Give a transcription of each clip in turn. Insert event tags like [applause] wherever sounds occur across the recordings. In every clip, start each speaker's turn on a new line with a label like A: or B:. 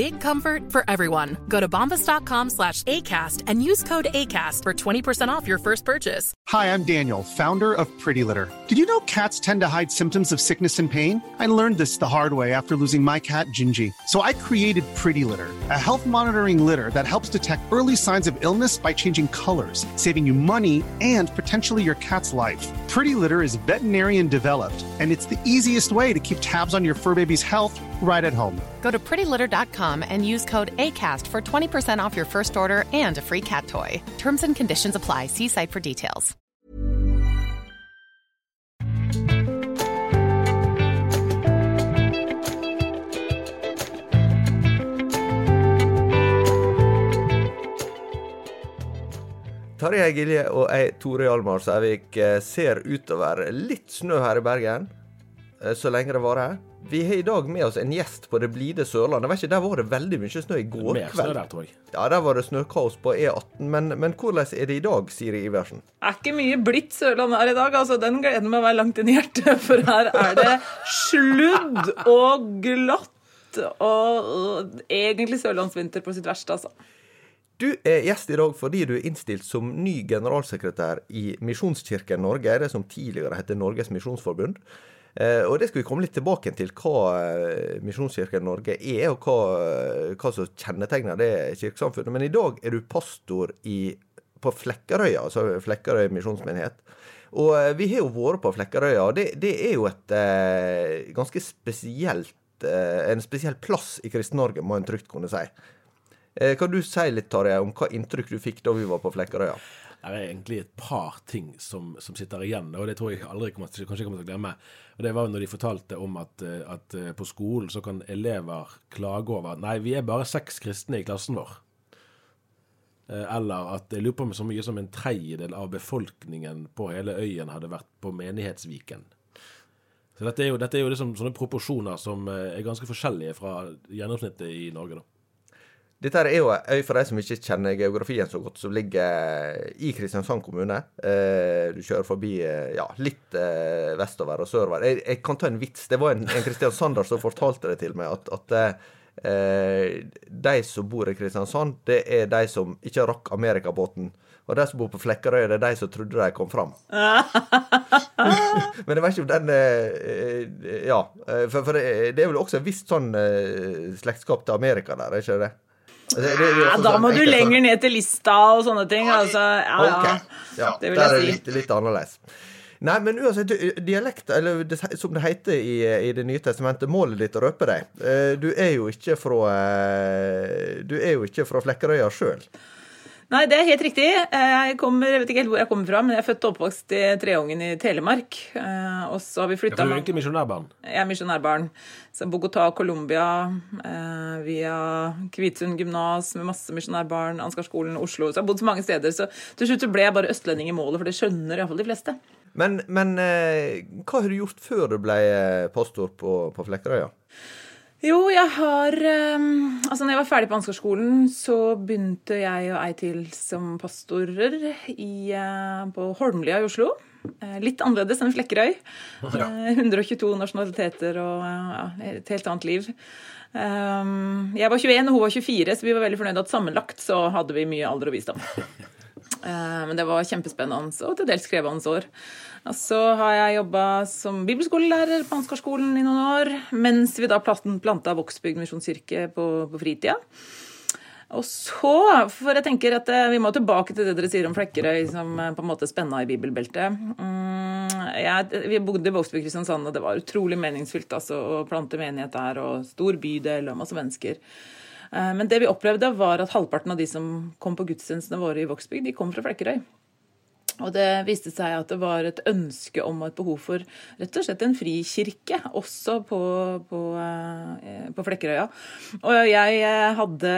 A: Big comfort for everyone. Go to bombas.com slash ACAST and use code ACAST for 20% off your first purchase.
B: Hi, I'm Daniel, founder of Pretty Litter. Did you know cats tend to hide symptoms of sickness and pain? I learned this the hard way after losing my cat, Gingy. So I created Pretty Litter, a health monitoring litter that helps detect early signs of illness by changing colors, saving you money and potentially your cat's life. Pretty Litter is veterinarian developed, and it's the easiest way to keep tabs on your fur baby's health right at home.
C: Go to prettylitter.com and use code ACAST for 20% off your first order and a free cat toy. Terms and conditions apply. See site for details.
D: Tarjei Gilje og jeg, Tore Hjalmar Sævik, ser utover litt snø her i Bergen. eh, Så lenge det varer. Vi har i dag med oss en gjest på det blide Sørlandet. Jeg vet ikke, Der var det veldig mye snø i går
E: Mer snø
D: kveld.
E: der, tror jeg.
D: Ja, Der var det snøkaos på E18. Men, men hvordan er det i dag, Siri Iversen?
F: er ikke mye blitt Sørlandet her i dag. altså Den gleden meg å være langt inn i hjertet, for her er det sludd og glatt og, og egentlig sørlandsvinter på sitt verste, altså.
D: Du er gjest i dag fordi du er innstilt som ny generalsekretær i Misjonskirken Norge, det som tidligere het Norges misjonsforbund. Eh, og det skal vi komme litt tilbake til hva eh, Misjonskirken Norge er, og hva, hva som kjennetegner det kirkesamfunnet. Men i dag er du pastor i, på Flekkerøya, altså Flekkerøy misjonsmenighet. Og eh, vi har jo vært på Flekkerøya, og det, det er jo et eh, ganske spesielt eh, En spesiell plass i Kristen-Norge, må en trygt kunne si. Eh, Kan du si litt, Tarjei, om hva inntrykk du fikk da vi var på Flekkerøya?
E: Det er egentlig et par ting som, som sitter igjen, og det tror jeg aldri kommer kanskje kommer til å glemme. Og Det var når de fortalte om at, eh, at eh, på skolen så kan elever klage over Nei, vi er bare seks kristne i klassen vår. Eh, Eller at jeg lurer på om så mye som en tredjedel av befolkningen på hele øyen hadde vært på Menighetsviken. Så dette er jo, dette er jo liksom sånne proporsjoner som er ganske forskjellige fra gjennomsnittet i Norge, da.
D: Dette er jo ei øy, for de som ikke kjenner geografien så godt, som ligger i Kristiansand kommune. Eh, du kjører forbi eh, ja, litt eh, vestover og sørover. Jeg, jeg kan ta en vits. Det var en, en kristiansander som fortalte det til meg, at, at eh, de som bor i Kristiansand, det er de som ikke rakk amerikabåten. Og de som bor på Flekkerøy, det er de som trodde de kom fram. [laughs] Men jeg vet ikke om den eh, Ja. eh, For, for det, det er vel også et visst sånn eh, slektskap til Amerika der, er ikke det? Det, det, det er
F: Ja, da
D: sånn
F: må du
D: enkelte
F: lenger
D: sånn-
F: ned til lista og sånne ting. Altså, ja, ja.
D: Ok. Ja,
F: Det vil
D: der er det
F: si.
D: litt, litt annerledes. Nei, men uansett, dialekt, eller som det heter i, i Det nye testamentet, målet ditt å røpe deg. Eh, Du er jo ikke fra eh, Du er jo ikke fra Flekkerøya sjøl.
F: Nei, det er helt riktig. Jeg, kommer, jeg vet ikke helt hvor jeg kommer fra, men jeg er født og oppvokst i Treungen i Telemark. Eh, Og så har vi
E: Ja,
F: flytta
E: du er egentlig misjonærbarn.
F: Jeg er misjonærbarn. Så Bogotá, Colombia, eh, via Kvitsund gymnas med masse misjonærbarn, Ansgarskolen, Oslo. Så jeg har bodd så mange steder, så til slutt ble jeg bare østlending i målet, for det skjønner iallfall de fleste.
D: Men, men eh, hva har du gjort før du ble eh, pastor på, på Flekkerøya?
F: Jo, jeg har um, Altså, når jeg var ferdig på Ansgarskolen, så begynte jeg og ei til som pastorer i, uh, på Holmlia i Oslo. Uh, Litt annerledes enn Flekkerøy. [laughs] Eh, 122 nasjonaliteter og et helt annet liv. Um, Jeg var 21 og hun var 24, så vi var veldig fornøyde at sammenlagt så hadde vi mye alder og visdom. [laughs] Eh, Men det var kjempespennende og til dels krevende år. Og så har jeg jobba som bibelskolelærer på Ansgarskolen i noen år, mens vi da planta Vågsbygd misjonskirke på, på fritida. Og så, for jeg tenker at eh, Vi må tilbake til det dere sier om Flekkerøy som eh, på en måte spenna i bibelbeltet. Mm, jeg, vi bodde i Vågsbygd Kristiansand, og det var utrolig meningsfylt altså, å plante menighet der. og Stor bydel og masse mennesker. Eh, Men det vi opplevde, var at halvparten av de som kom på gudstjenestene våre i Vågsbygd, de kom fra Flekkerøy. Og det viste seg at det var et ønske om og et behov for rett og slett en frikirke, også på, på, eh, på Flekkerøya. Og jeg eh, hadde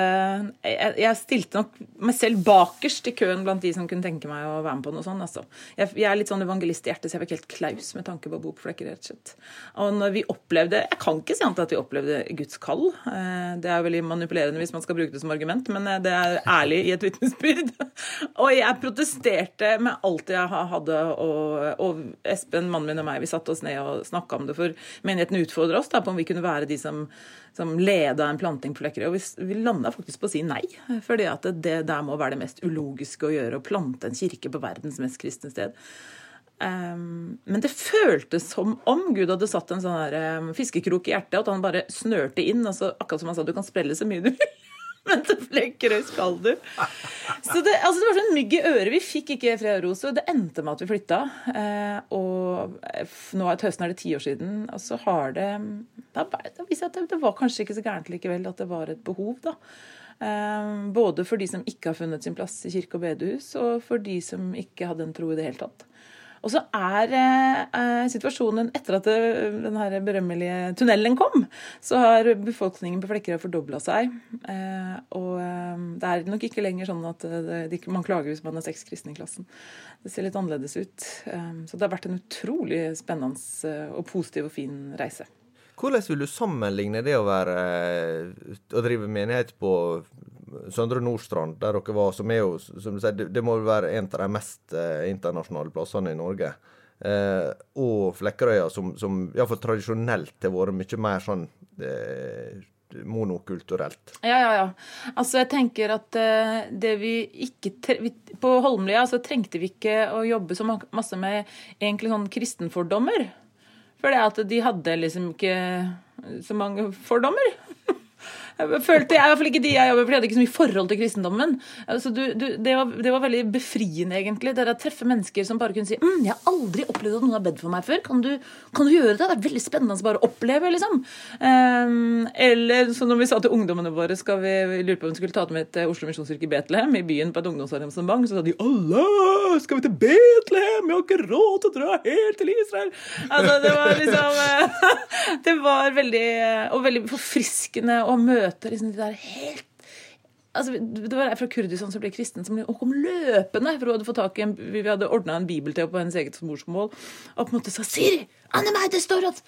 F: jeg, stilte nok meg selv bakerst i køen blant de som kunne tenke meg å være med på noe sånt. Altså. Jeg, jeg er litt sånn evangelist i hjertet, så jeg fikk helt klaus med tanke på å bo på Flekkerøy. rett og slett. Og når vi opplevde Jeg kan ikke si annet at vi opplevde Guds kall. Eh, Det er veldig manipulerende hvis man skal bruke det som argument, men det er ærlig i et vitnesbyrd. [laughs] Og jeg protesterte med alt jeg hadde, og, og Espen, mannen min og meg, vi satte oss ned og snakka om det, for menigheten utfordra oss da, på om vi kunne være de som, som leda en planting på Flekkerøy. Og vi, vi landa faktisk på å si nei, at det, det der må være det mest ulogiske å gjøre, å plante en kirke på verdens mest kristne sted. Um, men det føltes som om Gud hadde satt en sånn her, um, fiskekrok i hjertet, og at han bare snørte inn. Altså, akkurat som han sa, du kan sprelle så mye du vil. [laughs] Men til Flekkerøy skal du. Så det, altså det var sånn mygg i øret. Vi fikk ikke fred og ro, så det endte med at vi flytta. Eh, og nå er til høsten er det ti år siden, og så har det Da, da viser jeg at det, det var kanskje ikke så gærent likevel, at det var et behov, da. Eh, både for de som ikke har funnet sin plass i kirke og bedehus, og for de som ikke hadde en tro i det hele tatt. Og så er eh, situasjonen etter at den berømmelige tunnelen kom, så har befolkningen på Flekkerøy fordobla seg. Eh, og eh, det er nok ikke lenger sånn at det, det, man klager hvis man er seks kristne i klassen. Det ser litt annerledes ut. Eh, så det har vært en utrolig spennende eh, og positiv og fin reise.
D: Hvordan vil du sammenligne det å være å drive menighet på Søndre Nordstrand, der dere var, som er jo, som du sier, det, det må være en av de mest eh, internasjonale plassene i Norge, eh, og Flekkerøya, som, som iallfall tradisjonelt har vært mye mer sånn eh, monokulturelt.
F: Ja, ja, ja. Altså, jeg tenker at uh, det vi ikke vi, På Holmlia så trengte vi ikke å jobbe så masse med egentlig sånn kristenfordommer. For det at de hadde liksom ikke så mange fordommer. Følte jeg, i hvert fall ikke de jeg jobber for, de hadde ikke så mye forhold til kristendommen. Altså, du, du, det, var, det var veldig befriende, egentlig. Det å treffe mennesker som bare kunne si mm, 'Jeg har aldri opplevd at noen har bedt for meg før. Kan du, kan du gjøre det?' Det er veldig spennende å bare oppleve, liksom. Um, eller så når vi sa til ungdommene våre skal vi, vi lurte på om vi skulle ta dem med til Oslo Misjonskirke Betlehem, i byen på et ungdomsarrangement, så sa de 'Allah, skal vi til Betlehem? Jeg har ikke råd til å dra helt til Israel'. Altså, det var liksom [laughs] Det var veldig Og veldig forfriskende å møte liksom de der helt Altså, det var ei fra Kurdistan som ble kristen, som kom løpende. For hun hadde fått tak i en, Vi hadde ordna en bibel til henne på hennes eget morsmål. Og på en måte sa Siri, Anne meg, det står at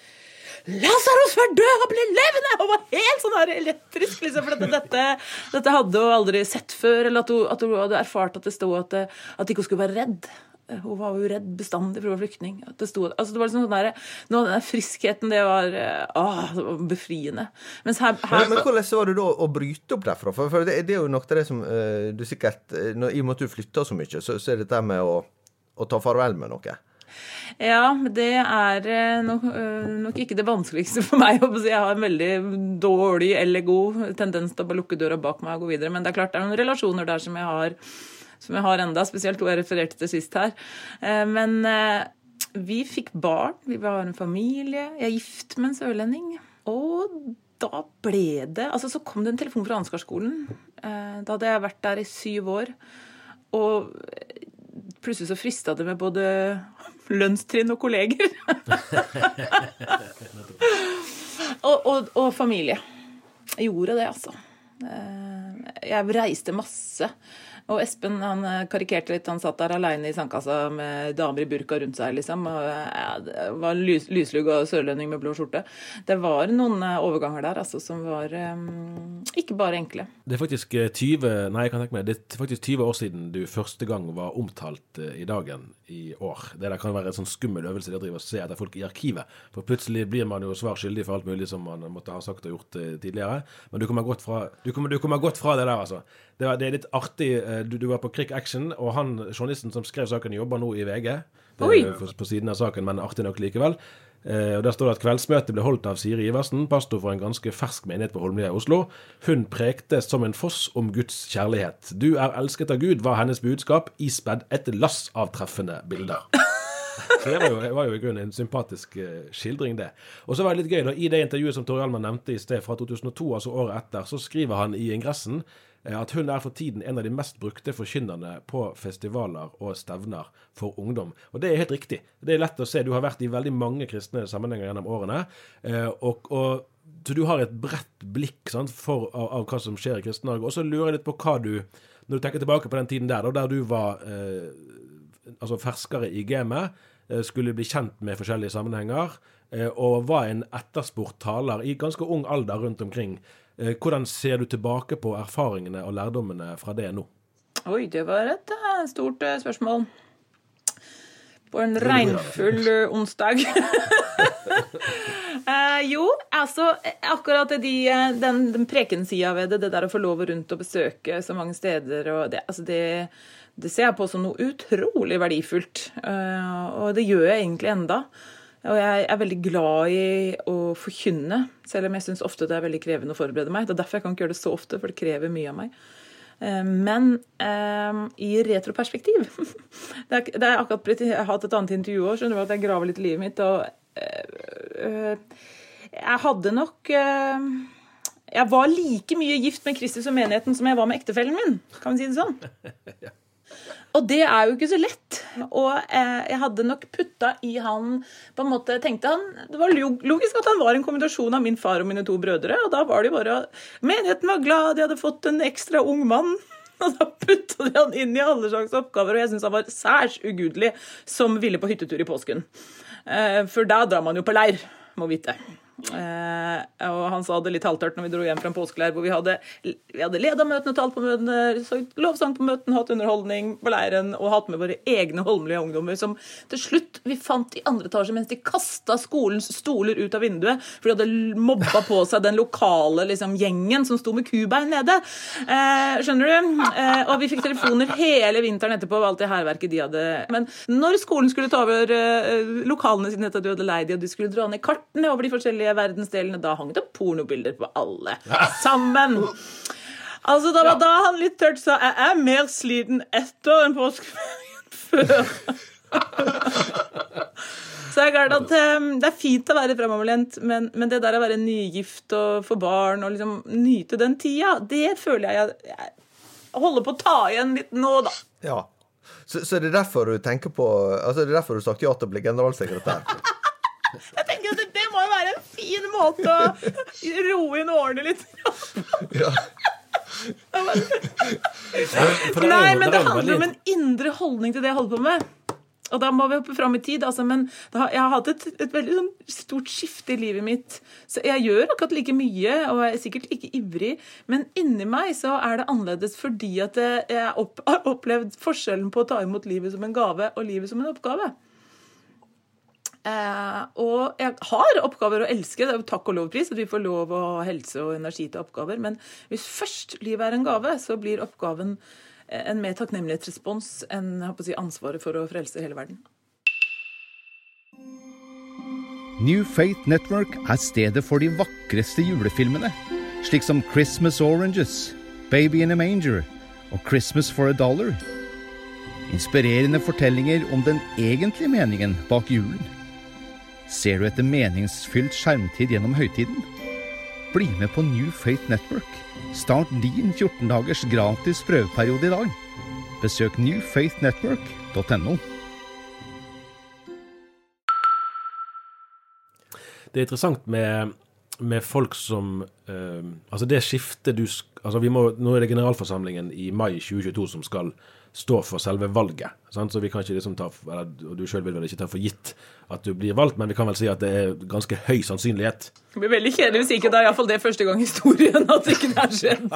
F: Lasarus var død og ble levende! Og var helt sånn her elektrisk. liksom, For dette, dette, dette hadde hun aldri sett før. Eller at hun, at hun hadde erfart at det stod at, at ikke hun skulle være redd. Hun var jo redd bestandig for å være flyktning. Det, stod, altså det var liksom sånn der, Noe av den der friskheten, det var, eh, åh, det var befriende. Mens her, her
D: Men, men hvordan var det da å bryte opp derfra? For, for det, det er jo noe av det som eh, du sikkert eh, når, I og med at du flytter så mye, så, så er dette med å, å ta farvel med noe.
F: Ja, det er eh, nok, eh, nok ikke det vanskeligste for meg. Jeg har en veldig dårlig eller god tendens til å bare lukke døra bak meg og gå videre. Men det er klart det er noen relasjoner der som jeg har, som jeg har enda, spesielt hun jeg refererte til sist her. Eh, Men eh, vi fikk barn, vi var en familie. Jeg er gift med en sørlending. Og da ble det Altså, så kom det en telefon fra Ansgarskolen. Eh, Da hadde jeg vært der i syv år. Og plutselig så frista det med både lønnstrinn og kolleger. [laughs] og, og, og familie. Jeg gjorde det, altså. Jeg reiste masse. Og Espen han eh, karikerte litt. Han satt der aleine i sandkassa med damer i burka rundt seg, liksom. Og, ja, det var lys, lyslugg og sørlending med blå skjorte. Det var noen eh, overganger der altså, som var um, ikke bare enkle.
E: Det er faktisk eh, 20 Nei, jeg kan tenke meg, det er faktisk 20 år siden du første gang var omtalt i Dagen i år. Det der kan være en sånn skummel øvelse det å drive og se etter folk i arkivet. For plutselig blir man jo svar skyldig for alt mulig som man måtte ha sagt og gjort tidligere. Men du kommer godt fra, du kommer, du kommer godt fra det der, altså. Det, var, det er litt artig. eh, Du, du var på Krik Action, og han journalisten som skrev saken, jobber nå i VG. Det på, på siden av saken, men artig nok likevel. Eh, og Der står det at kveldsmøtet ble holdt av Siri Iversen, pastor for en ganske fersk menighet på Holmlia i Oslo. Hun prekte som en foss om Guds kjærlighet. Du er elsket av Gud, var hennes budskap, ispedd et lass av treffende bilder. [laughs] Så det var jo, var jo i grunnen en sympatisk eh, skildring, det. Og så var det litt gøy, da. I det intervjuet som Tor Hjalmar nevnte i sted, fra 2002, altså året etter, så skriver han i ingressen at hun er for tiden en av de mest brukte forkynnerne på festivaler og stevner for ungdom. Og det er helt riktig. Det er lett å se. Du har vært i veldig mange kristne sammenhenger gjennom årene. eh, og, og så du har et bredt blikk sant, for, av, av hva som skjer i Kristen-Norge. Og så lurer jeg litt på hva du Når du tenker tilbake på den tiden der, da, der du var eh, altså ferskere i gamet, eh, skulle bli kjent med forskjellige sammenhenger, eh, og var en etterspurt taler i ganske ung alder rundt omkring. Eh, Hvordan ser du tilbake på erfaringene og lærdommene fra det nå?
F: Oi, det var et eh, stort eh, spørsmål. På en regnfull onsdag. [laughs] Eh, jo, altså akkurat de, den, den prekensida ved det, det der å få lov rundt og besøke så mange steder, og det, altså det, det ser jeg på som noe utrolig verdifullt. Eh, og det gjør jeg egentlig enda. Og jeg er veldig glad i å forkynne, selv om jeg syns ofte det er veldig krevende å forberede meg. Det er derfor jeg kan ikke gjøre det så ofte, for det krever mye av meg. Eh, Men eh, i retroperspektiv [laughs] det er, det er akkurat Jeg har hatt et annet intervju òg, skjønner du, at jeg graver litt i livet mitt. og eh, eh, Jeg hadde nok eh, Jeg var like mye gift med Kristus og menigheten som jeg var med ektefellen min. Kan vi si det sånn? [laughs] Og det er jo ikke så lett. Og eh, jeg hadde nok putta i han på en måte, tenkte han, Det var logisk at han var en kombinasjon av min far og mine to brødre. Og da var det bare Menigheten var glad, de hadde fått en ekstra ung mann. [laughs] Og da putta de han inn i alle slags oppgaver, og jeg syns han var særs ugudelig som ville på hyttetur i påsken. Eh, for da drar man jo på leir, må vite. Eh, og han sa det litt halvtørt når vi dro hjem fra en påskeleir, hvor vi hadde, vi hadde leda møtene, talt på møtene, sagt lovsang på møtene, hatt underholdning på leiren og hatt med våre egne holmlige ungdommer, som til slutt vi fant i andre etasje mens de kasta skolens stoler ut av vinduet, for de hadde mobba på seg den lokale liksom, gjengen som sto med kubein nede. Eh, skjønner du? Eh, og vi fikk telefoner hele vinteren etterpå av alt det hærverket de hadde. Men når skolen skulle ta over eh, lokalene sine etter at du hadde leid de, og de skulle dra ned kartene over de forskjellige verdensdelene, da hang det pornobilder på alle [laughs] sammen. Altså, da var da han litt tørt sa jeg er mer sliten etter en påskeferien enn [laughs] før. [laughs] Så jeg er at eh, Det er fint å være fremoverlent, men, men det der å være nygift og få barn og liksom nyte den tida, det føler jeg jeg, jeg holder på å ta igjen litt nå, da.
D: Ja. Så, så det er derfor du tenker på Altså det er derfor du sagt ja til å bli generalsekretær?
F: Jeg tenker at det, det må jo være en fin måte å roe inn årene litt.
D: Ja.
F: Nei, men
E: det er
F: handler om en indre holdning til det jeg holder på med. Og da må vi hoppe fram i tid. Altså, men det har, jeg har hatt et, et veldig sånn stort skifte i livet mitt. Så jeg gjør akkurat like mye, og er sikkert ikke ivrig, men inni meg så er det annerledes fordi at jeg jeg opp, har opplevd forskjellen på å ta imot livet som en gave og livet som en oppgave. Eh, og jeg har oppgaver å elske. Det takk og lovpris at vi får lov ha helse og energi til oppgaver. Men hvis først livet er en gave, så blir oppgaven eh, en mer takknemlighetsrespons enn si, ansvaret for å frelse hele verden.
G: New Faith Network er stedet for de vakreste julefilmene, slik som Christmas Oranges, Baby in a Manger og Christmas for a Dollar. Inspirerende fortellinger om den egentlige meningen bak julen. Ser du etter meningsfylt skjermtid gjennom høytiden? Bli med på New Faith Network. Start din 14 dagers gratis prøveperiode i dag. Besøk newfaithnetwork.no.
E: Det er interessant med, med folk som eh, Altså, det skiftet du altså Nå er det generalforsamlingen i mai 2022 som skal stå for selve valget. Sant? Så vi kan ikke liksom ta eller, og Du sjøl vil vel ikke ta for gitt at du blir valgt, men vi kan vel si at det er ganske høy sannsynlighet.
F: Det blir veldig kjedelig hvis ikke det er iallfall det første gang i historien at ikke det har skjedd.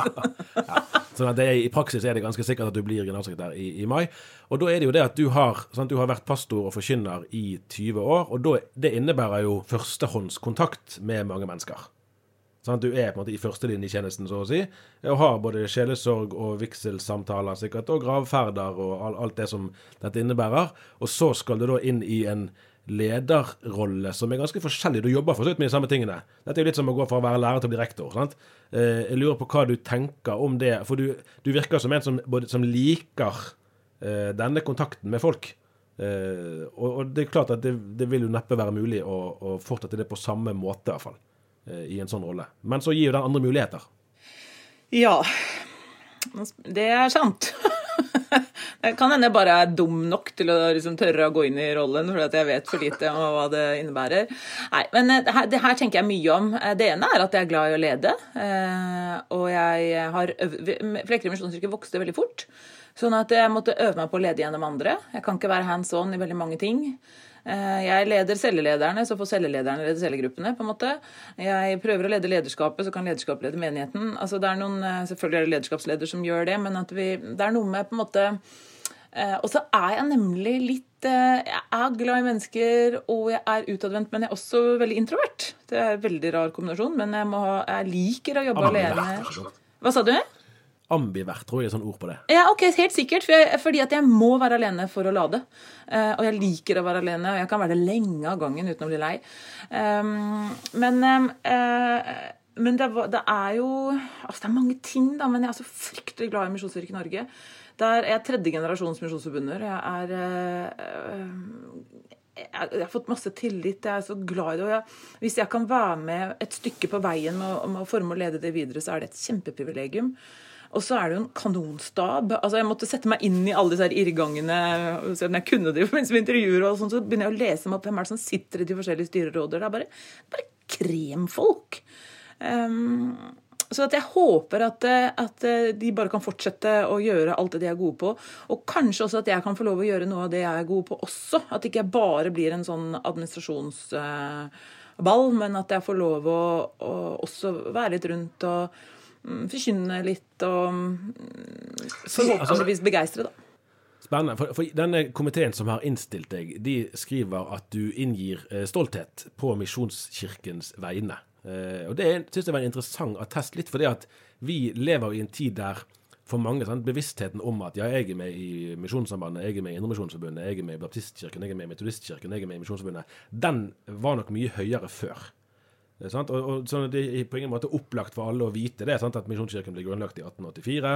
F: [laughs]
E: Sånn at det er, I praksis er det ganske sikkert at du blir generalsekretær i, i mai. Og da er det jo det at du har, sant, du har vært pastor og forkynner i 20 år, og da, det innebærer jo førstehåndskontakt med mange mennesker. Sant? Du er på en måte i førstelinjetjenesten, så å si, og har både sjelesorg og vigselsamtaler sikkert, og gravferder og alt det som dette innebærer. Og så skal du da inn i en lederrolle som er ganske forskjellig. Du jobber for så vidt med de samme tingene. Dette er jo litt som å gå fra å være lærer til å bli rektor. sant? Eh, jeg lurer på hva du tenker om det. For du, du virker som en som, både, som liker eh, denne kontakten med folk. Eh, og, og, det er klart at det, det vil jo neppe være mulig å, å, fortsette det på samme måte, i hvert fall. Eh, I en sånn rolle. Men så gir jo den andre muligheter.
F: Ja. Det er sant. [laughs] Det kan hende jeg bare er dum nok til å liksom tørre å gå inn i rollen, fordi at jeg vet for lite om hva det innebærer. Nei, men det her, det her, tenker jeg mye om. Det ene er at jeg er glad i å lede. Eh, og jeg har Flekkerud misjonskirke vokste veldig fort. Sånn at jeg måtte øve meg på å lede gjennom andre. Jeg kan ikke være hands on i veldig mange ting. Eh, jeg leder cellelederne, så får cellelederne lede cellegruppene. på en måte. Jeg prøver å lede lederskapet, så kan lederskapet lede menigheten. Altså, det er noen, eh, Selvfølgelig er det lederskapsleder som gjør det, men at vi, det er noe med på en måte eh, Og så er jeg nemlig litt Jeg er glad i mennesker, og jeg er utadvendt, men jeg er også veldig introvert. Det er en veldig rar kombinasjon, men jeg, må, jeg liker å jobbe alene. Hva sa du?
E: Ambivert, tror jeg er sånn ord på det.
F: Ja, ok, Helt sikkert. For jeg, fordi at jeg må være alene for å lade. Uh, og jeg liker å være alene, og jeg kan være det lenge av gangen uten å bli lei. Um, men uh, men det, det, er jo altså Det er mange ting, da, men jeg er så fryktelig glad i Misjonskirken Norge. Der er jeg tredje generasjons misjonsforbunder. Jeg er uh, jeg, har fått masse tillit. Jeg er så glad i det. og Hvis jeg kan være med et stykke på veien med å forme og lede det videre, så er det et kjempeprivilegium. Og så er det jo en kanonstab. Altså Jeg måtte sette meg inn i alle disse her irrgangene. Om jeg kunne det mens vi intervjuer, og sånn, så begynner jeg å lese meg opp hvem er det som sitter i de forskjellige styreråder. Det er bare, bare kremfolk. Um, så jeg håper at, at, de bare kan fortsette å gjøre alt det de er gode på. Og kanskje også at jeg kan få lov å gjøre noe av det jeg er god på også. At ikke bare blir en sånn administrasjonsball, men at jeg får lov å, å også være litt rundt og forkynne litt og mm, forhåpentligvis begeistre, da.
E: Spennende. For, for, denne komiteen som har innstilt deg, de skriver at du inngir eh, stolthet på Misjonskirkens vegne. Eh, og Det syns jeg var en interessant attest, litt fordi at vi lever i en tid der for mange sant, bevisstheten om at ja, jeg er med i Misjonssambandet, jeg er med i Indremisjonsforbundet, jeg er med i Baptistkirken, jeg er med i Metodistkirken, jeg er med i Misjonsforbundet, den var nok mye høyere før. Og, og, sånn Det er på ingen måte opplagt for alle å vite det. Sant? At Misjonskirken ble grunnlagt i 1884.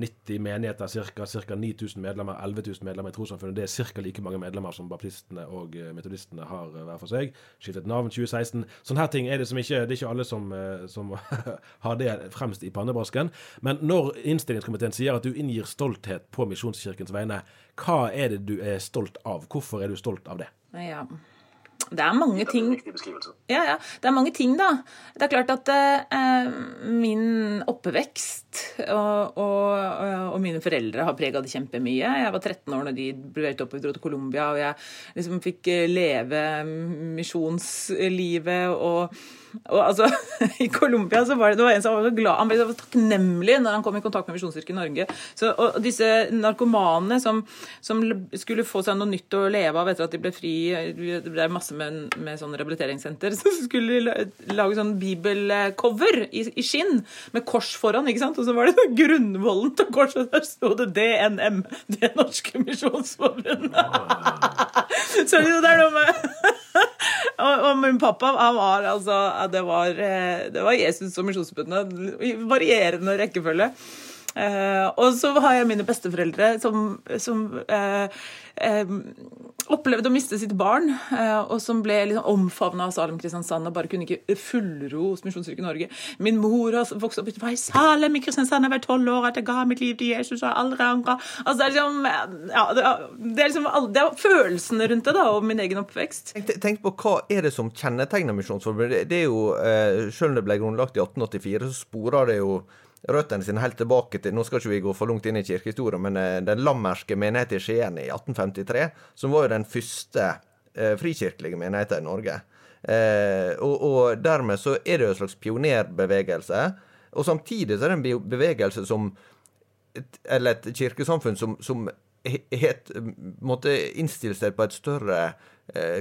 E: 90 menigheter, ca. 9000 medlemmer, 11 000 medlemmer i trossamfunnet. Det er ca. like mange medlemmer som baptistene og eh, metodistene har eh, hver for seg. Skiftet navn 2016. Sånne her ting er det som ikke Det er ikke alle som, eh, som [laughs] har det fremst i pannebrasken. Men når innstillingskomiteen sier at du inngir stolthet på Misjonskirkens vegne, hva er det du er stolt av? Hvorfor er du stolt av det?
F: Ja. Det er mange ting ja, ja, det er mange ting, da. Det er klart at eh, min oppvekst og, og, og, mine foreldre har prega det kjempemye. Jeg var 13 år når de ble opp og dro til Colombia, og jeg liksom fikk leve misjonslivet og og altså, [laughs] I Colombia så var det, det var en som var så glad, han ble så takknemlig når han kom i kontakt med Misjonskirken Norge. Så, og disse narkomanene som, som, skulle få seg noe nytt å leve av etter at de ble fri Det ble masse med, med sånn rehabiliteringssenter. [laughs] Så skulle de lage sånn bibelcover i, i, skinn med kors foran. ikke sant? Og så var det grunnvollen til korset, der sto det DNM. Det norske misjonsforbundet. [laughs] så det er noe med og, og, min pappa han var altså Det var, eh, det var Jesus og Misjonsforbundet i varierende rekkefølge. Uh, og så har jeg mine besteforeldre som, som uh, uh, opplevde å miste sitt barn, og som ble liksom omfavna av Salem Kristiansand og bare kunne ikke fullro hos Misjonskirken Norge. Min mor har vokst opp i Salem i Kristiansand, jeg var tolv år, at jeg ga mitt liv til Jesus og aldri angra. Altså, det er liksom, ja, det det liksom det er følelsene rundt det, da, og min egen oppvekst.
D: Tenk, tenk på hva er det som kjennetegner Misjonsforbundet. Det er jo, Selv om det ble grunnlagt i 1884, så sporer det jo røttene sine helt tilbake til Nå skal ikke vi gå for langt inn i kirkehistorien, men eh, den lammerske menigheten i Skien i 1853, som var jo den første eh, frikirkelige menigheten i Norge. Eh, og, og, dermed så er det jo en slags pionerbevegelse. Og samtidig så er det en bevegelse som Eller et kirkesamfunn som, som het, måtte innstille seg på et større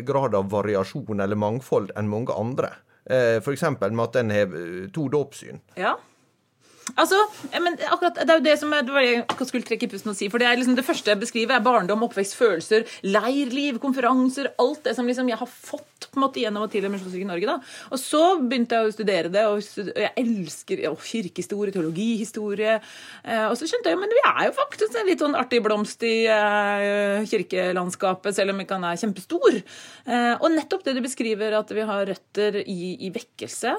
D: grad av variasjon eller mangfold enn mange andre. F.eks. med at en har to dåpssyn.
F: Ja. Altså, men akkurat, Det er jo det som jeg, det jeg skulle trekke i pusten og si. For det liksom det første jeg beskriver, er barndom, oppvekst, følelser, leirliv, konferanser. Alt det som liksom jeg har fått på en måte gjennom og til Misjonskirken Norge. da. Og så begynte jeg å studere det, og, jeg elsker å, kirkehistorie, teologihistorie. Eh, og så skjønte jeg men vi er jo faktisk en litt sånn artig blomst i eh, kirkelandskapet, selv om vi kan være kjempestor. Eh, og nettopp det du beskriver, at vi har røtter i, i vekkelse,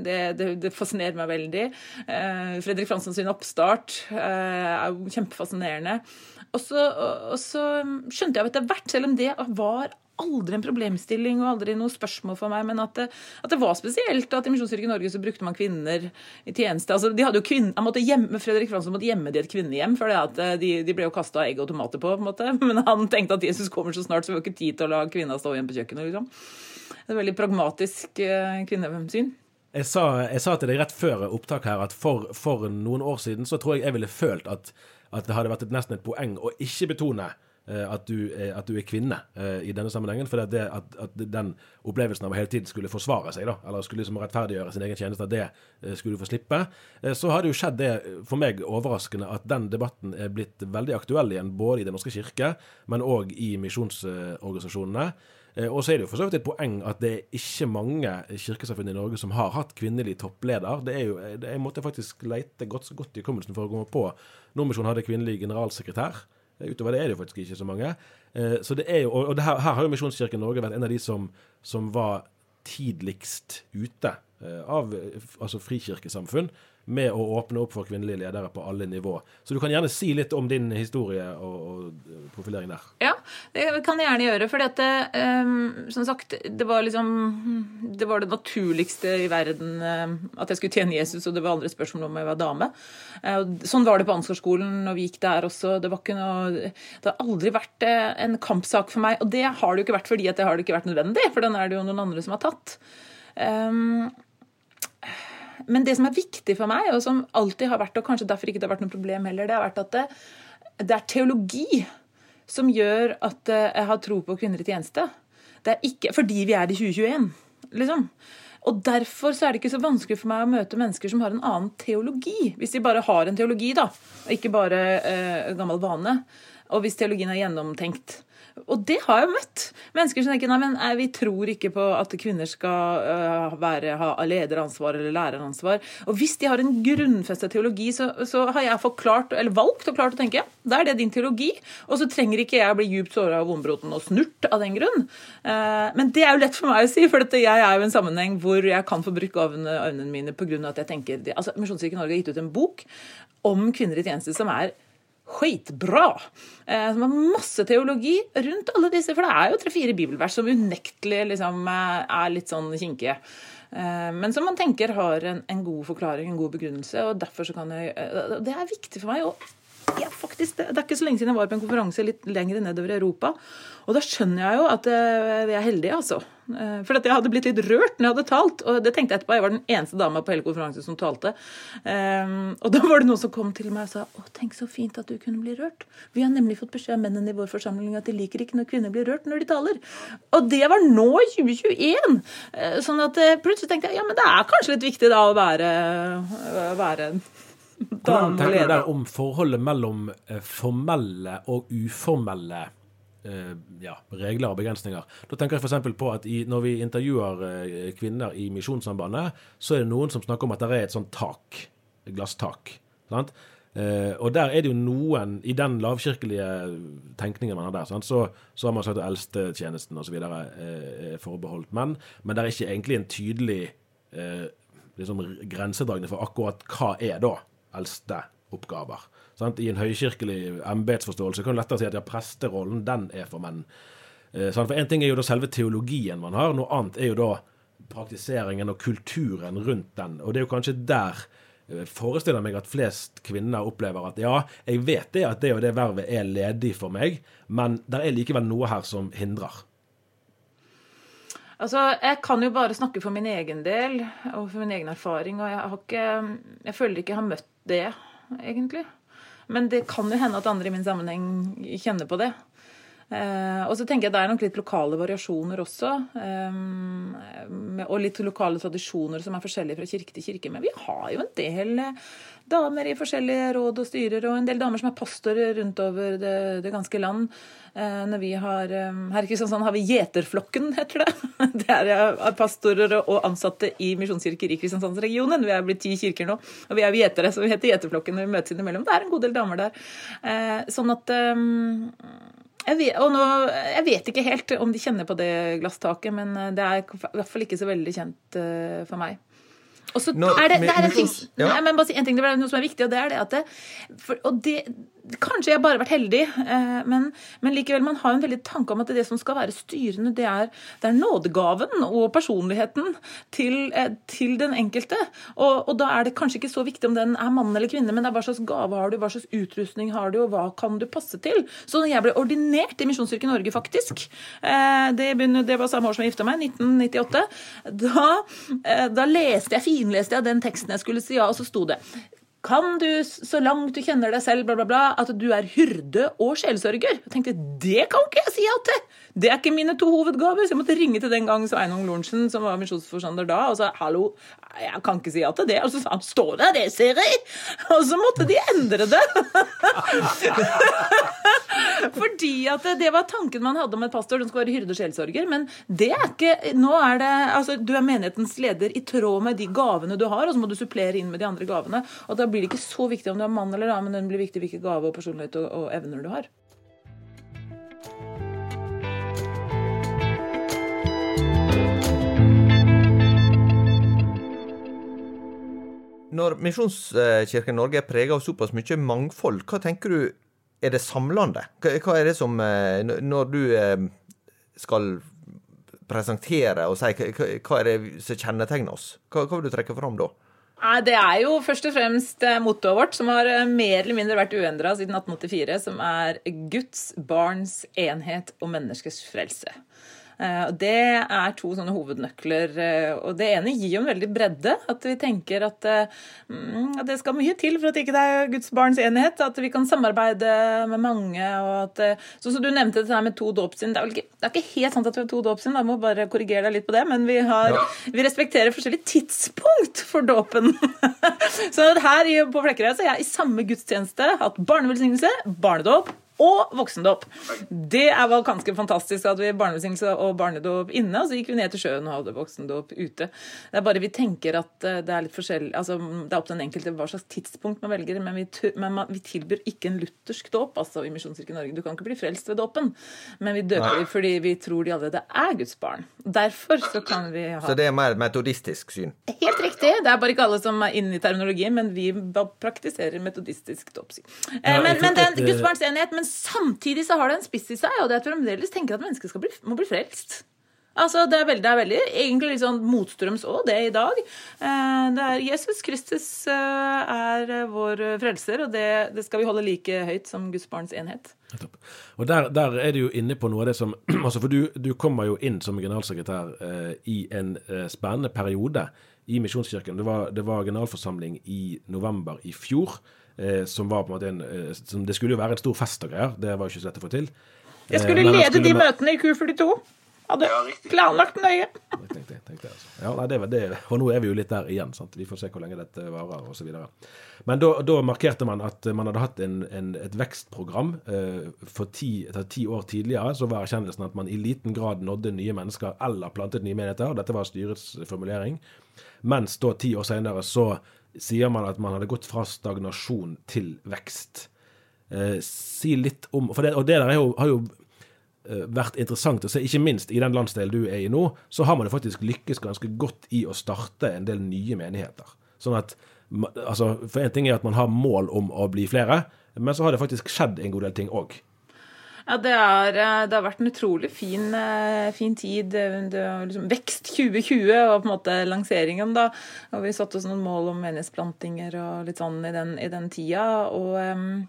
F: det, det, det fascinerer meg veldig. Fredrik Fransson sin oppstart er jo kjempefascinerende. Og så, og så skjønte jeg etter hvert, selv om det var aldri en problemstilling og aldri noe spørsmål for meg, men at det, at det var spesielt at i Misjonskirken Norge så brukte man kvinner i tjeneste. Altså, de hadde jo kvinner, han måtte hjemme, Fredrik Fransson måtte gjemme de et kvinnehjem, for eh, de, de, ble jo kasta egg og tomater på. på en måte. [laughs] Men han tenkte at Jesus kommer så snart, så vi har ikke tid til å la kvinna stå igjen på kjøkkenet. liksom. Det er et veldig pragmatisk kvinnesyn.
E: Jeg sa, jeg sa, til deg rett før opptak her at for, for, noen år siden så tror jeg jeg ville følt at, at det hadde vært et, nesten et poeng å ikke betone eh, at, du er, at, du er, kvinne uh, i denne sammenhengen. For det, at, at, den opplevelsen av å hele tiden skulle forsvare seg, da, eller skulle liksom rettferdiggjøre sin egen tjeneste, det uh, skulle du få slippe. Uh, så har det jo skjedd det for meg overraskende at den debatten er blitt veldig aktuell igjen, både i Den norske kirke, men òg i misjonsorganisasjonene. Eh, og så er det jo for så vidt et poeng at det er ikke mange kirkesamfunn i Norge som har hatt kvinnelig toppleder. Det er jo, Jeg måtte faktisk leite godt, godt i hukommelsen for å komme på Nordmisjonen hadde kvinnelig generalsekretær. Eh, utover det er det jo faktisk ikke så mange. Eh, så det er jo, og her, her har jo Misjonskirken Norge vært en av de som, som var tidligst ute av altså frikirkesamfunn med å åpne opp for kvinnelige ledere på alle nivå. Så du kan gjerne si litt om din historie og, og profilering der.
F: Ja, det kan jeg gjerne gjøre. For um, som sagt, det var liksom Det var det naturligste i verden um, at jeg skulle tjene Jesus, og det var andre spørsmål om jeg var dame. Uh, sånn var det på Ansgarskolen når vi gikk der også. Det, noe, det har aldri vært en kampsak for meg. Og det har det jo ikke vært fordi at det har det ikke vært nødvendig, for den er det jo noen andre som har tatt. Um, men det som er viktig for meg, og som alltid har vært, og kanskje derfor ikke det har vært noe problem heller, det har vært at det, det er teologi som gjør at eh, jeg har tro på kvinner i tjeneste. Det er ikke fordi vi er i 2021, liksom. Og Derfor så er det ikke så vanskelig for meg å møte mennesker som har en annen teologi. Hvis de bare har en teologi, da, og ikke bare eh, gammel vane. Og hvis teologien er gjennomtenkt. Og det har jeg møtt. Mennesker som tenker nei, men vi tror ikke på at kvinner skal uh, være, ha lederansvar eller læreransvar. Og hvis de har en grunnfestet teologi, så, så, har jeg forklart, eller valgt og klart å tenke da er det din teologi. Og så trenger ikke jeg bli djupt såra av vondbroten og snurt av den grunn. Uh, men det er jo lett for meg å si, for jeg er jo i en sammenheng hvor jeg kan få bruke øynene mine pga. at jeg tenker altså, Misjonskirken Norge har gitt ut en bok om kvinner i tjeneste som er skitbra. Eh, som har masse teologi rundt alle disse. For det er jo tre-fire bibelvers som unektelig liksom, eh, er litt sånn kinkige. Eh, men som man tenker har en, en, god forklaring, en god begrunnelse. og derfor så kan jeg, Det er viktig for meg. og ja, faktisk, det, er ikke så lenge siden jeg var på en konferanse litt lenger nedover i Europa. Og da skjønner jeg jo at vi er heldige, altså. For for jeg hadde blitt litt rørt når jeg hadde talt, og det tenkte jeg etterpå. Jeg var den eneste dama på hele konferansen som talte. Um, og da var det noen som kom til meg og sa å, tenk så fint at du kunne bli rørt. Vi har nemlig fått beskjed av mennene i vår forsamling at de liker ikke når kvinner blir rørt når de taler. Og det var nå i 2021! Eh, sånn at eh, plutselig tenkte jeg ja, men det er kanskje litt viktig da å være, være [laughs]
E: Hvordan tenker du der om forholdet mellom formelle og uformelle Eh, ja, regler og begrensninger. Da tenker jeg f.eks. på at i, når vi intervjuer eh, kvinner i Misjonssambandet, så er det noen som snakker om at det er et sånt tak, et glasstak. Sant? Eh, og der er det jo noen I den lavkirkelige tenkningen man har der, sant? Så, så har man sagt at eldstetjenesten osv. Eh, er forbeholdt menn, men det er ikke egentlig en tydelig eh, liksom grensedragning for akkurat hva er da eldste oppgaver. Sant? I en høykirkelig embetsforståelse kan du lettere si at ja, presterollen, den er for menn. Eh, for én ting er jo da selve teologien man har, noe annet er jo da praktiseringen og kulturen rundt den. Og det er jo kanskje der eh, forestiller meg at flest kvinner opplever at ja, jeg vet det at det og det vervet er ledig for meg, men det er likevel noe her som hindrer.
F: Altså, Jeg kan jo bare snakke for min egen del og for min egen erfaring. Og jeg, har ikke, jeg føler ikke jeg har møtt det, egentlig. Men det kan jo hende at andre i min sammenheng kjenner på det. Eh, og så tenker jeg det er nok litt lokale variasjoner også. Eh, og litt lokale tradisjoner som er forskjellige fra kirke til kirke. Men vi har jo en del eh, damer i forskjellige råd og styrer, og en del damer som er pastorer rundt over det, det ganske land. Eh, når vi har, eh, Her i Kristiansand har vi Gjeterflokken, heter det. [laughs] Det er eh, pastorer og ansatte i misjonskirker i Kristiansandsregionen. Vi er blitt ti kirker nå, og vi er gjetere, så vi heter Gjeterflokken når vi møtes innimellom. Det er en god del damer der. Sånn at jeg vet, og nå, jeg vet ikke helt om de kjenner på det glasstaket, men det er i hvert fall ikke så veldig kjent for meg. Og så er det, det er en ting, ja. nei, men bare si en ting, det er noe som er viktig, og det er det at det, for, og det, Kanskje jeg bare har vært heldig, eh, men, men, likevel, man har en veldig tanke om at det som skal være styrende, det er, det er nådegaven og personligheten til, eh, til den enkelte. Og, og, da er det kanskje ikke så viktig om den er mann eller kvinne, men det er hva slags gave har du, hva slags utrustning har du, og hva kan du passe til. Så jeg ble ordinert i Misjonskirken Norge, faktisk, det, det, det, var samme år som jeg gifta meg, 1998, da, da leste jeg finleste jeg den teksten jeg skulle si ja, og så sto det kan du, så langt du kjenner deg selv, bla, bla, bla, at du er hyrde og sjelsørger? Jeg tenkte, Det kan ikke jeg si ja til! Det er ikke mine to hovedgaver. Så jeg måtte ringe til den gang Sveinung Lorentzen, som var misjonsforstander da, og sa hallo, jeg kan ikke si ja til det. Og så sa han står der, det ser jeg! Og så måtte de endre det. [laughs] Fordi at det var tanken man hadde om et pastor, den skulle være hyrde og sjelsorger. Men det er ikke Nå er det Altså, du er menighetens leder i tråd med de gavene du har, og så må du supplere inn med de andre gavene. Og da blir det ikke så viktig om du er mann eller dame, men det blir viktig hvilke gave og personlighet og, og evner du har.
D: Når Misjonskirken Norge er prega av såpass mye mangfold, hva tenker du er det samlende? Hva er det som eh, Når du eh, skal presentere og si hva er det som kjennetegner oss, hva, vil du trekke fram da?
F: Det er jo først og fremst eh, mottoet vårt, som har mer eller mindre vært uendra siden 1884, som er Guds barns enhet og menneskers frelse. Eh, det er to sånne hovednøkler. Eh, og det ene gir jo en veldig bredde. At vi tenker at, mm, at det skal mye til for at ikke det er Guds barns enighet. At vi kan samarbeide med mange. og at, eh, Sånn som du nevnte det her med to dåpssyn. Det, det, er ikke helt sant at vi har to dåpssyn, jeg må bare korrigere deg litt på det. Men vi, har, ja. vi respekterer forskjellig tidspunkt for dåpen. [laughs] så her på Flekkerøy har jeg i samme gudstjeneste hatt barnevelsignelse, barnedåp og voksendåp. Det var ganske fantastisk at vi barnevelsignelse og barnedåp inne, og så gikk vi ned til sjøen og hadde voksendåp ute. Det er bare vi tenker at eh, det er litt forskjellig altså Det er opp til den enkelte hva slags tidspunkt man velger, men vi, men vi tilbyr ikke en luthersk dåp altså i Misjonskirken Norge. Du kan ikke bli frelst ved dåpen, men vi døper dem fordi vi tror de allerede er Guds barn. Derfor så kan vi ha
D: Så det er mer metodistisk syn?
F: Helt riktig. Det er bare ikke alle som er inne i terminologien, men vi praktiserer metodistisk dåpssyn. Ja, men, men Guds barns enhet men samtidig så har det en spiss i seg, og det er at vi fremdeles tenker at mennesket bli, må bli frelst. Altså, det er veldig, det er veldig egentlig litt sånn motstrøms òg, det i dag. Eh, det er Jesus Kristus eh, er vår frelser, og det, det, skal vi holde like høyt som Guds barns enhet.
E: Og der, der, er du jo inne på noe av det som [clears throat] altså For du, du kommer jo inn som generalsekretær eh, i en eh, spennende periode i Misjonskirken. Det var, det var generalforsamling i november i fjor eh, som var på en måte en eh, som, Det skulle jo være en stor fest og greier. Det var jo ikke så lett å få til.
F: Jeg skulle eh, lede skulle de møtene i Q42. Hadde ja, planlagt nøye.
E: Tenkte, tenkte, altså. ja, nei, det, det, og nå er vi jo litt der igjen. Sant? Vi får se hvor lenge dette varer osv. Men da, da, markerte man at man hadde hatt en, en, et vekstprogram. Eh, for ti, etter ti år tidligere så var erkjennelsen at man i liten grad nådde nye mennesker eller plantet nye menigheter. Dette var styrets formulering. Mens da ti år senere så sier man at man hadde gått fra stagnasjon til vekst. Eh, si litt om for det, Og det der jo, har jo eh, vært interessant å se, ikke minst i den landsdelen du er i nå, så har man jo faktisk lykkes ganske godt i å starte en del nye menigheter. Sånn at, altså, For en ting er at man har mål om å bli flere, men så har det faktisk skjedd en god del ting òg.
F: Ja, det, er, eh, det, har vært en utrolig fin, eh, fin tid. Er liksom vekst 2020 og på en måte lanseringen, da. Og vi satte oss noen mål om menighetsplantinger og litt sånn i den, i den tida. Og um,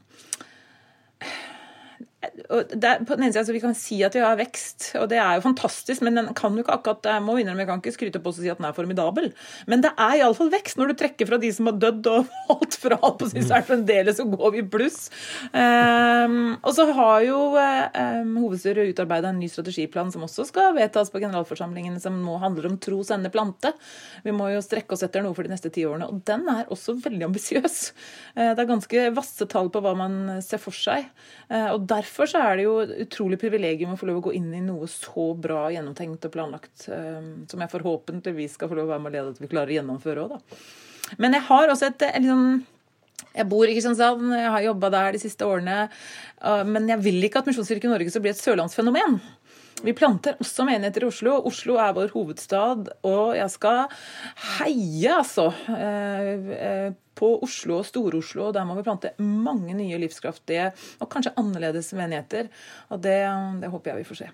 F: det er, på den ene siden, så Vi kan si at vi har vekst, og det er jo fantastisk, men den kan jo ikke akkurat jeg må innrømme, jeg kan ikke skryte på oss og si at den er formidabel. Men det er iallfall vekst. Når du trekker fra de som har dødd og [laughs] holdt fra, på så er det fremdeles så går vi i pluss. Um, og så har jo um, hovedstyret utarbeida en ny strategiplan som også skal vedtas på generalforsamlingen, som nå handler om tro, sende, plante. Vi må jo strekke oss etter noe for de neste ti årene. Og den er også veldig ambisiøs. Uh, det er ganske vasse tall på hva man ser for seg. Uh, og derfor derfor så er det jo utrolig privilegium å få lov å gå inn i noe så bra gjennomtenkt og planlagt, um, som jeg forhåpentligvis skal få lov å være med og lede at vi klarer å gjennomføre òg, da. Men jeg har også et liksom jeg bor i Kristiansand, jeg har jobba der de siste årene. Uh, men jeg vil ikke at Misjonskirken Norge skal bli et sørlandsfenomen. Vi planter også menigheter i Oslo. Oslo er vår hovedstad, og jeg skal heie, altså, eh, eh, på Oslo og Stor-Oslo. Der må vi plante mange nye livskraftige og kanskje annerledes menigheter. Og det, det håper jeg vi får se.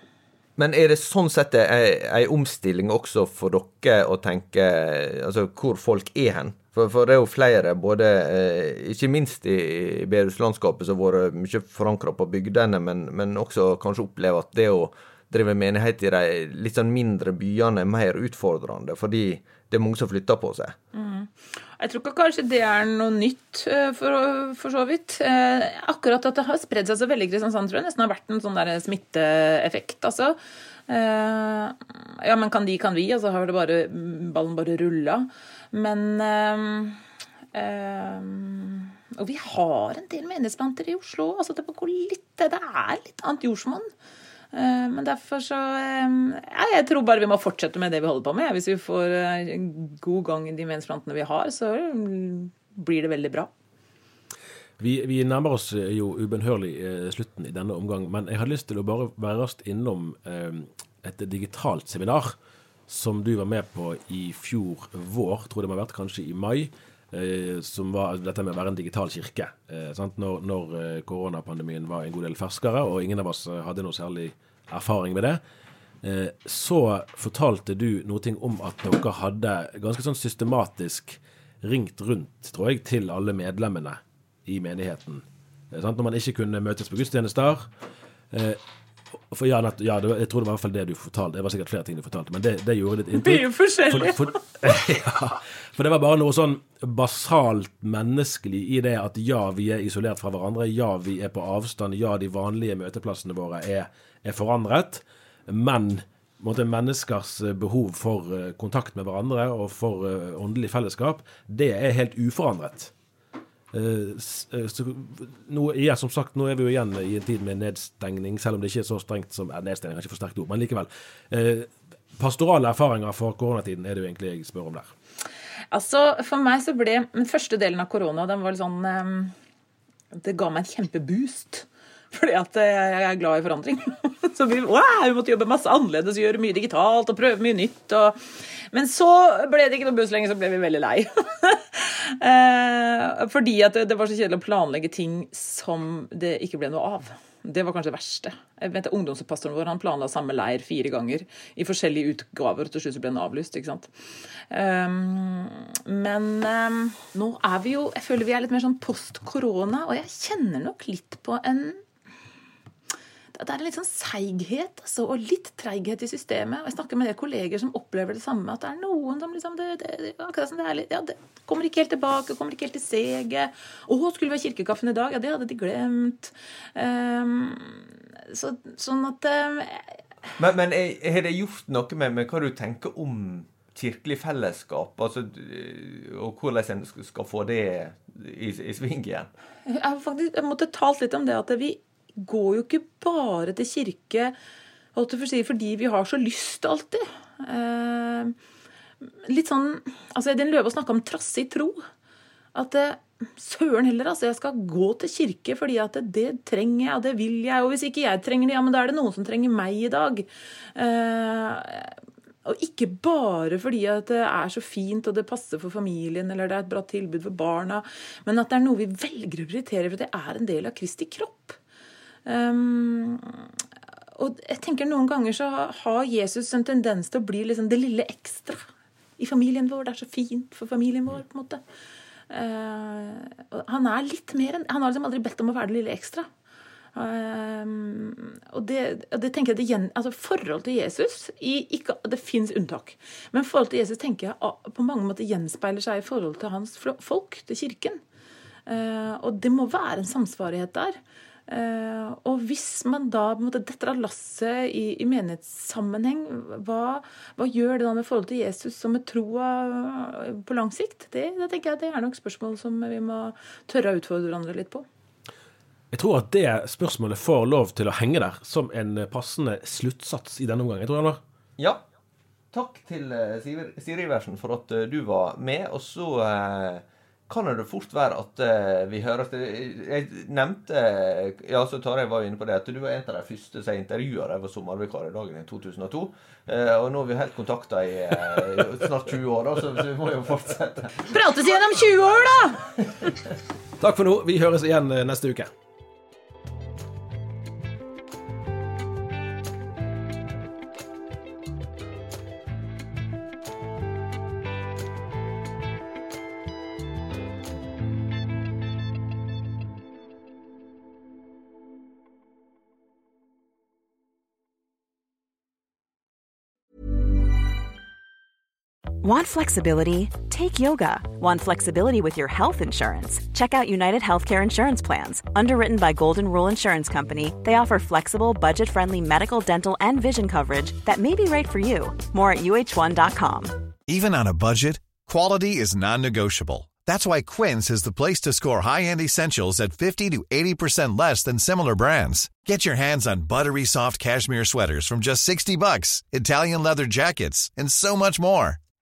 D: Men er det sånn sett ei omstilling også for dere å tenke altså hvor folk er hen? For, for det er jo flere, både eh, ikke minst i, bedehuslandskapet, som har vært mye forankra på bygdene, men, men, også kanskje opplever at det å drive menighet i de litt sånn mindre byene er mer utfordrende, fordi det er mange som flytter på seg.
F: Mm. Jeg tror ikke kanskje det er noe nytt, eh, for, for så vidt. Eh, akkurat at det har spredd seg så veldig i Kristiansand, tror jeg nesten har vært en sånn der smitteeffekt. altså. Eh, ja, men kan de, kan vi, og så har det bare, ballen bare rulla. Men Og vi har en del menighetsplanter i Oslo. altså Det, litt, det er litt annet jordsmonn. Eh, men derfor så eh, ja, Jeg tror bare vi må fortsette med det vi holder på med. Hvis vi får eh, god gang i de mensplantene vi har, så blir det veldig bra.
E: Vi, vi nærmer oss jo ubønnhørlig slutten i denne omgang, men jeg hadde lyst til å bare være raskt innom et digitalt seminar som du var med på i fjor vår, tror det må ha vært kanskje i mai. Som var dette med å være en digital kirke. Når, når koronapandemien var en god del ferskere, og ingen av oss hadde noe særlig erfaring med det. Eh, så fortalte du noe om at dere hadde ganske sånn systematisk ringt rundt, tror jeg, til alle medlemmene i menigheten. Eh, Når man ikke kunne møtes på gudstjenester. Eh, for ja, ja, jeg tror det var i hvert fall det du fortalte. Det var sikkert flere ting du fortalte, men det, det gjorde litt inntrykk.
F: Mye forskjellig.
E: For, for, [laughs] ja, for, det var bare noe sånn basalt menneskelig i det at ja, vi er isolert fra hverandre. Ja, vi er på avstand. Ja, de vanlige møteplassene våre er er forandret. Men måtte, menneskers eh, behov for eh, kontakt med hverandre og for uh, åndelig fellesskap, det er helt uforandret. Uh, så, nå, ja, som sagt, nå er vi jo igjen i en tid med nedstengning, selv om det ikke er så strengt som er Nedstengning er ikke for sterkt ord, men likevel. Eh, pastorale erfaringer for koronatiden er det jo egentlig jeg spør om der.
F: Altså, For meg så ble den første delen av korona den var litt sånn um, Det ga meg en kjempeboost. Fordi at jeg er glad i forandring. [laughs] Så vi, wow, vi måtte jobbe masse annerledes, gjøre mye digitalt og prøve mye nytt. Og... Men så ble det ikke noe buss lenger, så ble vi veldig lei. [laughs] Eh, fordi at det var så kjedelig å planlegge ting som det ikke ble noe av. Det var kanskje det verste. Jeg vet Ungdomspastoren vår han planla samme leir fire ganger i forskjellige utgaver, og til slutt ble den avlyst. ikke sant? Um, men um, nå er vi jo Jeg føler vi er litt mer sånn post korona, og jeg kjenner nok litt på en det er en litt sånn seighet altså, og litt treighet i systemet. Og jeg snakker med kolleger som opplever det samme. At det er noen som liksom det, det, det, det litt, ja, kommer ikke helt tilbake, kommer ikke helt til seget. Å, skulle vi ha kirkekaffen i dag? Ja, det hadde de glemt. Um, så, sånn at um,
D: Men, men har det gjort noe med, med hva du tenker om kirkelig fellesskap, altså, og hvordan en skal få det i, i sving igjen?
F: Jeg, faktisk, jeg måtte talt litt om det at vi går jo ikke bare til kirke si, fordi vi har så lyst alltid. Eh, litt sånn altså Edin Løve snakka om trassig tro. At eh, søren heller, altså. Jeg skal gå til kirke fordi at det, det, trenger jeg, og det vil jeg. Og hvis ikke jeg trenger det, ja, men da er det noen som trenger meg i dag. Eh, og ikke bare fordi at det er så fint og det passer for familien eller det er et bra tilbud for barna, men at det er noe vi velger å prioritere for det er en del av Kristi kropp. Um, og jeg tenker Noen ganger så har Jesus en tendens til å bli liksom det lille ekstra i familien vår. Det er så fint for familien vår. på en måte. Uh, han er litt mer enn Han har liksom aldri bedt om å være det lille ekstra. Um, og det, det, tenker jeg det gjen, altså Forhold til Jesus i, ikke, Det fins unntak. Men forhold til Jesus tenker jeg på mange måter gjenspeiler seg i forhold til hans folk, til kirken. Uh, og det må være en samsvarighet der. Uh, og hvis man da på en måte, detter av lasset i, i menighetssammenheng, hva, hva, gjør det da med forhold til Jesus som med troa på lang sikt? Det, det tenker jeg det er nok spørsmål som vi må tørre å utfordre hverandre litt på.
E: Jeg tror at det spørsmålet får lov til å henge der som en passende sluttsats i denne omgang. Jeg tror jeg
D: Ja. Takk til uh, Siri Iversen for at du var med. Og så uh, kan det fort være at vi hører at Jeg nevnte Ja, så Tarjei var jo inne på det, at du var en av de første som jeg intervjua da jeg var sommervikar i dagen i 2002. og nå har vi helt kontakta i snart 20 år, da, så vi må jo fortsette.
F: Prates igjen om 20 år, da!
E: Takk for nå. Vi høres igjen neste uke.
H: Want flexibility? Take yoga. Want flexibility with your health insurance? Check out United Healthcare Insurance Plans. Underwritten by Golden Rule Insurance Company, they offer flexible, budget friendly medical, dental, and vision coverage that may be right for you. More at uh1.com.
I: Even on a budget, quality is non negotiable. That's why Quince is the place to score high end essentials at 50 to 80% less than similar brands. Get your hands on buttery soft cashmere sweaters from just 60 bucks, Italian leather jackets, and so much more.